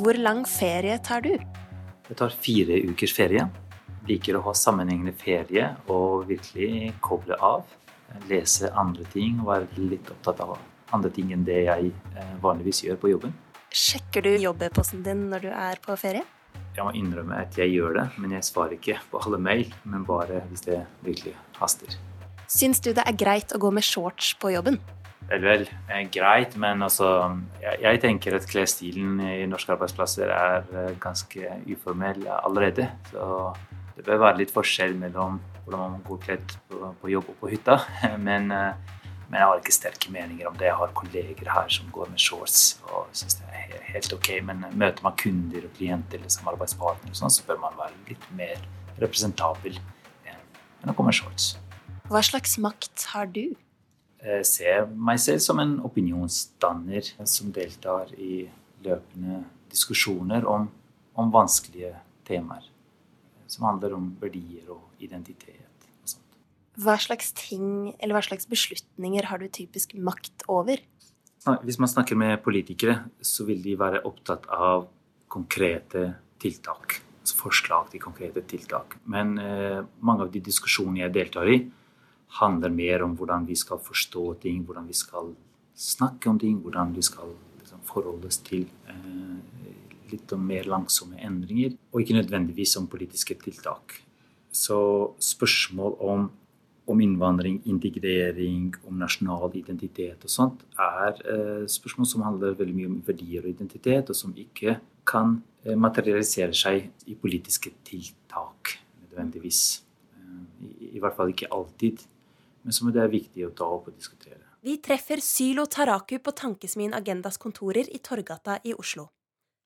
Hvor lang ferie tar du? Jeg tar fire ukers ferie. Liker å ha sammenhengende ferie og virkelig koble av. Lese andre ting og være litt opptatt av andre ting enn det jeg eh, vanligvis gjør på jobben. Sjekker du jobb-e-posten din når du er på ferie? Jeg må innrømme at jeg gjør det, men jeg svarer ikke på alle mail. Men bare hvis det virkelig haster. Syns du det er greit å gå med shorts på jobben? Vel, vel. Eh, greit, men altså jeg, jeg tenker at klesstilen i norske arbeidsplasser er eh, ganske uformell allerede. Så det bør være litt forskjell mellom hvordan man går kledd på, på jobb og på hytta. Men, eh, men, jeg har ikke sterke meninger om det. Jeg har kolleger her som går med shorts og syns det er helt ok. Men møter man kunder og klienter eller samarbeidspartnere, sånn, så bør man være litt mer representabel enn å gå med shorts. Hva slags makt har du? Jeg ser meg selv som en opinionsdanner som deltar i løpende diskusjoner om, om vanskelige temaer. Som handler om verdier og identitet. Hva slags ting eller hva slags beslutninger har du typisk makt over? Hvis man snakker med politikere, så vil de være opptatt av konkrete tiltak. Altså forslag til konkrete tiltak. Men eh, mange av de diskusjonene jeg deltar i, handler mer om hvordan vi skal forstå ting, hvordan vi skal snakke om ting, hvordan vi skal liksom, forholdes til eh, litt mer langsomme endringer, og ikke nødvendigvis om politiske tiltak. Så spørsmål om om innvandring, integrering, om nasjonal identitet og sånt, er eh, spørsmål som handler veldig mye om verdier og identitet, og som ikke kan eh, materialisere seg i politiske tiltak nødvendigvis. Eh, I, I, hvert fall ikke alltid, men som det er viktig å ta opp og diskutere. Vi treffer Sylo Taraku på Tankesmien Agendas kontorer i Torgata i Oslo.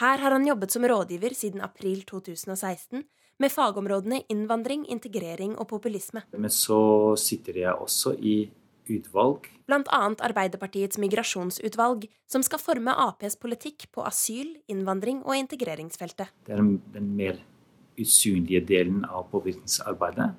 Her har han jobbet som rådgiver siden april 2016 med fagområdene innvandring, integrering og populisme. Men så sitter jeg også i utvalg. Blant annet Arbeiderpartiets migrasjonsutvalg, som skal forme Aps politikk på asyl-, innvandring- og integreringsfeltet. Det er den mer usynlige delen av påvirkningsarbeidet.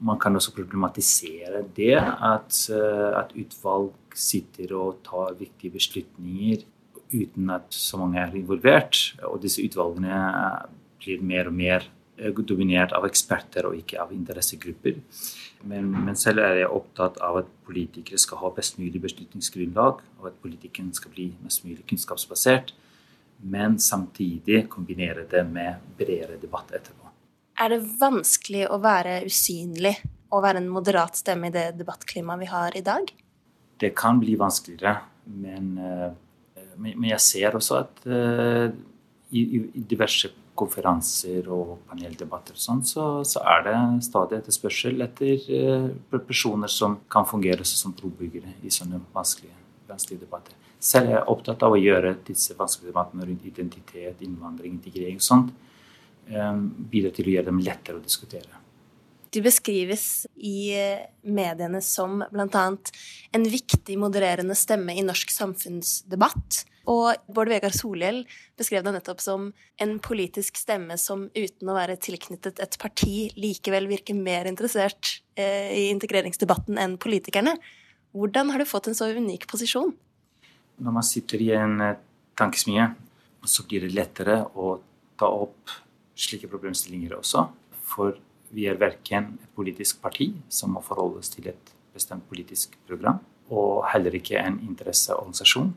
Man kan også problematisere det at, eh, at utvalg sitter og tar viktige beslutninger uten at så mange er involvert. Og disse utvalgene blir mer og mer Eh, dominert av eksperter og ikke av interessegrupper. Men, men, selv er jeg opptatt av at politikere skal ha best mulig beslutningsgrunnlag, og at politikken skal bli mest mulig kunnskapsbasert, men samtidig kombinere det med bredere debatt etterpå. Er det vanskelig å være usynlig og være en moderat stemme i det debattklimaet vi har i dag? Det kan bli vanskeligere, men, eh, men jeg ser også at eh, i, i diverse konferanser og paneldebatter og sånn, så, så, er det stadig etterspørsel etter eh, personer som kan fungere som brobyggere i sånne vanskelige, vanskelige debatter. Selv er jeg opptatt av å gjøre disse vanskelige debattene rundt identitet, innvandring, integrering og sånt, eh, bidra til å gjøre dem lettere å diskutere. Du beskrives i eh, mediene som bl.a. en viktig modererende stemme i norsk samfunnsdebatt og Bård Vegar Solhjell beskrev deg nettopp som en politisk stemme som uten å være tilknyttet et parti, likevel virker mer interessert eh, i integreringsdebatten enn politikerne. Hvordan har du fått en så unik posisjon? Når man sitter i en tankesmie, så blir det lettere å ta opp slike problemstillinger også. For vi er verken et politisk parti som må forholde oss til et bestemt politisk program, og heller ikke en interesseorganisasjon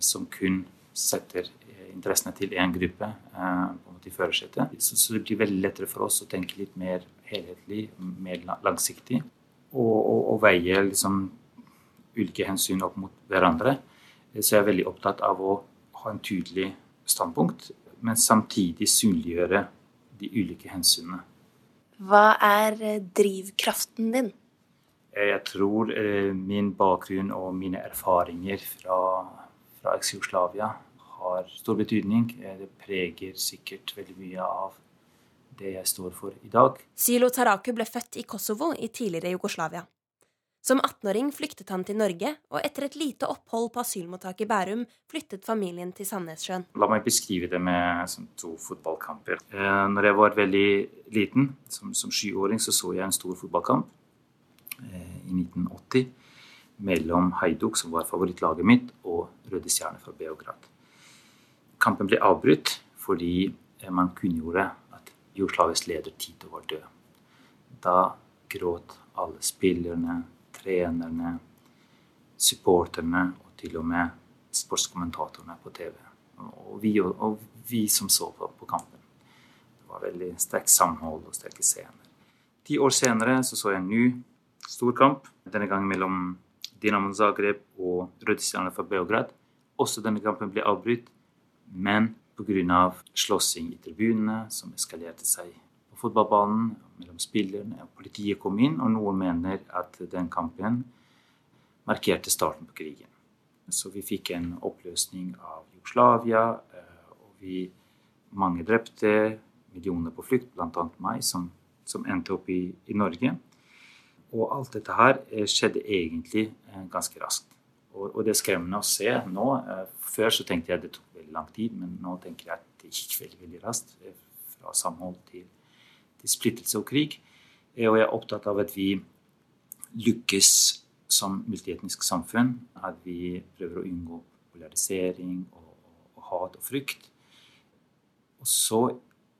som kun setter eh, interessene til én gruppe eh, på en måte i førersetet. Så, så, det blir veldig lettere for oss å tenke litt mer helhetlig, mer langsiktig. Og, og, og veie liksom ulike hensyn opp mot hverandre. Så jeg er veldig opptatt av å ha en tydelig standpunkt, men samtidig synliggjøre de ulike hensynene. Hva er eh, drivkraften din? Jeg tror min bakgrunn og mine erfaringer fra fra eks-Jugoslavia har stor betydning. Eh, det preger sikkert veldig mye av det jeg står for i dag. Silo Taraku ble født i Kosovo i tidligere Jugoslavia. Som 18-åring flyktet han til Norge, og etter et lite opphold på asylmottaket i Bærum flyttet familien til Sandnessjøen. La meg beskrive det med to fotballkamper. Eh, når jeg var veldig liten, som, som sjuåring, så så jeg en stor fotballkamp eh, i 1980 mellom Haiduk, som var favorittlaget mitt, og Røde Stjerne fra Beograd. kampen ble avbrutt fordi man kunngjorde at Jugoslavias leder Tito var død. Da gråt alle spillerne, trenerne, supporterne og til og med sportskommentatorene på TV. Og vi, og vi som så på, på, kampen. Det var veldig sterkt samhold og sterke scener. Ti år senere så, så jeg en ny stor kamp, denne gangen mellom Dinamo Zagreb og Rødstjerne fra Beograd. Også denne kampen ble avbrutt, men pga. slåssing i tribunene, som eskalerte seg fotballbanen mellom spillerne. Politiet kom inn, og noen mener at den kampen markerte starten på krigen. Så vi fikk en oppløsning av Jugoslavia, eh, og vi mange drepte, millioner på flukt, bl.a. meg, som, som, endte opp i, i, Norge. Og alt dette her eh, skjedde egentlig eh, ganske raskt. Og, og det er skremmende å se nå. Før så tenkte jeg at det tok veldig lang tid, men nå tenker jeg at det gikk veldig, veldig raskt. Fra samhold til, til splittelse og krig. Og jeg er opptatt av at vi lykkes som multietnisk samfunn. At vi prøver å unngå polarisering og, og, hat og frykt. Og så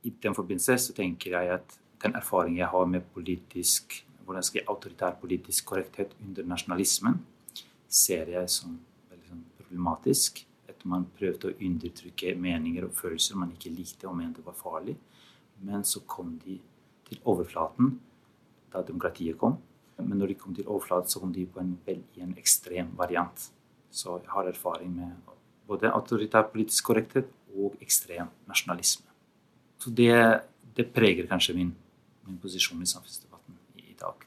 i den forbindelse så tenker jeg at den erfaringen jeg har med politisk hvordan skal jeg, autoritær politisk korrekthet under nasjonalismen, ser jeg som veldig sånn problematisk at man prøvde å undertrykke meninger og følelser man ikke likte og mente var farlig. Men så kom de til overflaten da demokratiet kom. Men når de kom til overflaten, så kom de på en, i en ekstrem variant. Så jeg har erfaring med både autoritær politisk korrekthet og ekstrem nasjonalisme. Så det, det preger kanskje min, min, posisjon i samfunnsdebatten i dag.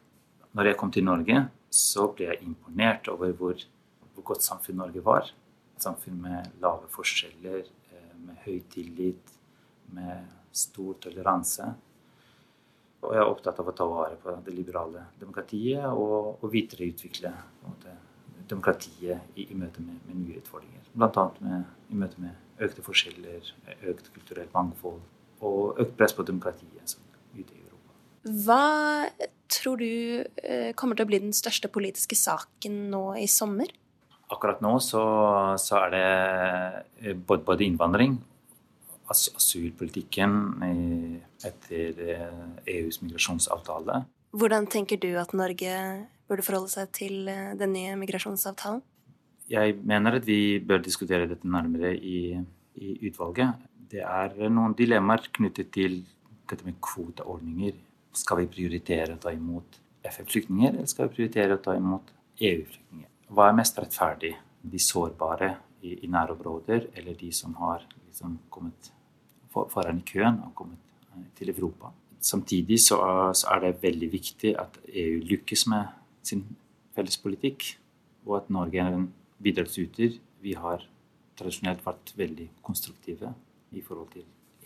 Når jeg kom til Norge, så ble jeg imponert over hvor, hvor godt samfunn Norge var Et samfunn med lave forskjeller, eh, med høy tillit, med stor toleranse. Og jeg er opptatt av å ta vare på det liberale demokratiet og, og videreutvikle demokratiet i, i møte med, med, nye utfordringer. Bl.a. i møte med økte forskjeller, økt kulturelt mangfold og økt press på demokratiet som ute i Europa. Hva tror du eh, kommer til å bli den største politiske saken nå i sommer? akkurat nå så, så er det eh, både, både innvandring, as asylpolitikken etter EUs eh, e migrasjonsavtale. Hvordan tenker du at Norge burde forholde seg til eh, den nye migrasjonsavtalen? Jeg mener at vi bør diskutere dette nærmere i, i utvalget. Det er noen dilemmaer knyttet til dette med kvoteordninger. Skal vi prioritere å ta imot FN-flyktninger, eller skal vi prioritere å ta imot EU-flyktninger? Hva er mest rettferdig? De sårbare i, i nærområder, eller de som har liksom kommet foran i køen og kommet til Europa? Samtidig så, er det veldig viktig at EU lykkes med sin felles politikk, og at Norge er en bidragsyter. Vi har tradisjonelt vært veldig konstruktive i forhold til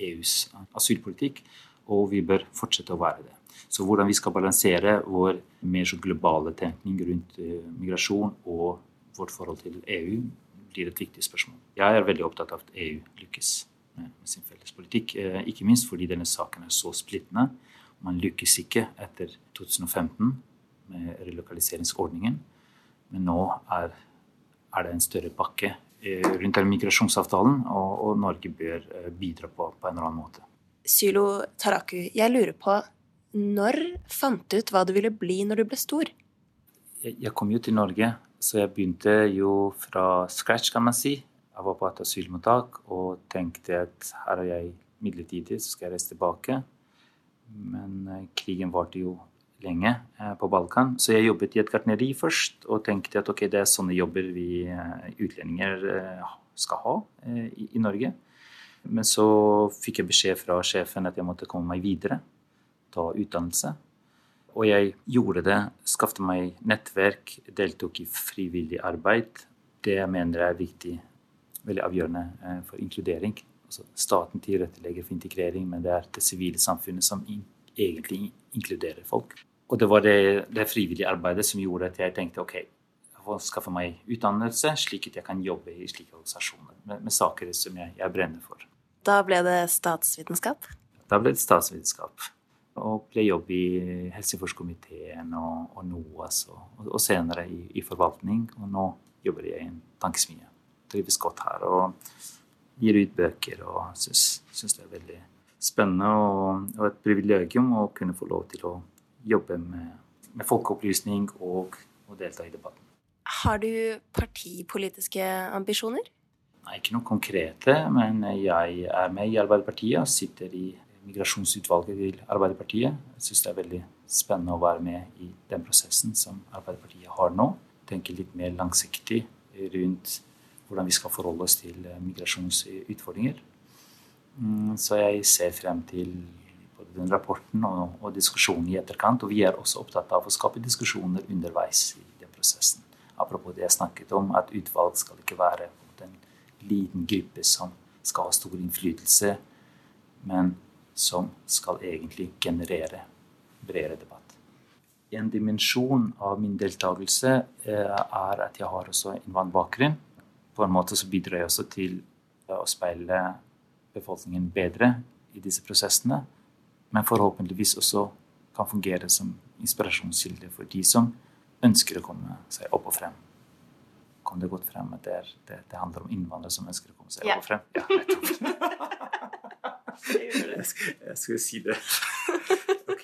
EUs asylpolitikk, og vi bør fortsette å være det. Så hvordan vi skal balansere vår mer globale tenkning rundt uh, migrasjon og vårt forhold til EU, blir et viktig spørsmål. Jeg er veldig opptatt av at EU lykkes med, sin felles politikk. Uh, ikke minst fordi denne saken er så splittende. Man lykkes ikke etter 2015 med relokaliseringsordningen, men nå er, er det en større pakke uh, rundt den migrasjonsavtalen, og, og Norge bør bidra på, på en eller annen måte. Sylo Taraku, jeg lurer på når fant du ut hva du ville bli når du ble stor? Jeg kom jo til Norge, så jeg begynte jo fra scratch, kan man si. Jeg var på et asylmottak og tenkte at her er jeg midlertidig, så skal jeg reise tilbake. Men eh, krigen varte jo lenge eh, på Balkan, så jeg jobbet i et gartneri først og tenkte at ok, det er sånne jobber vi eh, utlendinger skal ha i Norge. Men så fikk jeg beskjed fra sjefen at jeg måtte komme meg videre ta utdannelse. Og jeg gjorde det. Skaffet meg nettverk, deltok i frivillig arbeid. Det jeg mener er viktig, veldig avgjørende eh, for inkludering. Altså, staten tilrettelegger for integrering, men det er det sivile samfunnet som egentlig inkluderer folk. Og det var det, det frivillige arbeidet som gjorde at jeg tenkte ok, jeg får skaffe meg utdannelse, slik at jeg kan jobbe i slike organisasjoner med, med saker som jeg, jeg brenner for. Da ble det statsvitenskap? Da ble det statsvitenskap og ble jobb i helseforskomiteen og, og NOAS, og, og senere i, i, forvaltning. Og nå jobber jeg i en tankesmie. Trives godt her. Og gir ut bøker og syns, det er veldig spennende og, og, et privilegium å kunne få lov til å jobbe med, med folkeopplysning og, og delta i debatten. Har du partipolitiske ambisjoner? Nei, ikke noe konkrete, men jeg er med i Arbeiderpartiet og sitter i migrasjonsutvalget til Arbeiderpartiet. Jeg syns det er veldig spennende å være med i den prosessen som Arbeiderpartiet har nå. Tenke litt mer langsiktig rundt hvordan vi skal forholde oss til migrasjonsutfordringer. Mm, så jeg ser frem til både den rapporten og, og diskusjonen i etterkant. Og vi er også opptatt av å skape diskusjoner underveis i den prosessen. Apropos det jeg snakket om, at utvalg skal ikke være en liten gruppe som skal ha stor innflytelse, men som skal egentlig generere bredere debatt. En dimensjon av min deltakelse eh, er at jeg har også innvandrerbakgrunn. På en måte så bidrar jeg også til å speile befolkningen bedre i disse prosessene, men forhåpentligvis også kan fungere som inspirasjonskilde for de som ønsker å komme seg opp og frem. Kom det godt frem at det, er, det, det handler om innvandrere som ønsker å komme seg ja. opp og frem? Ja, nettopp. jeg, jeg skulle si det.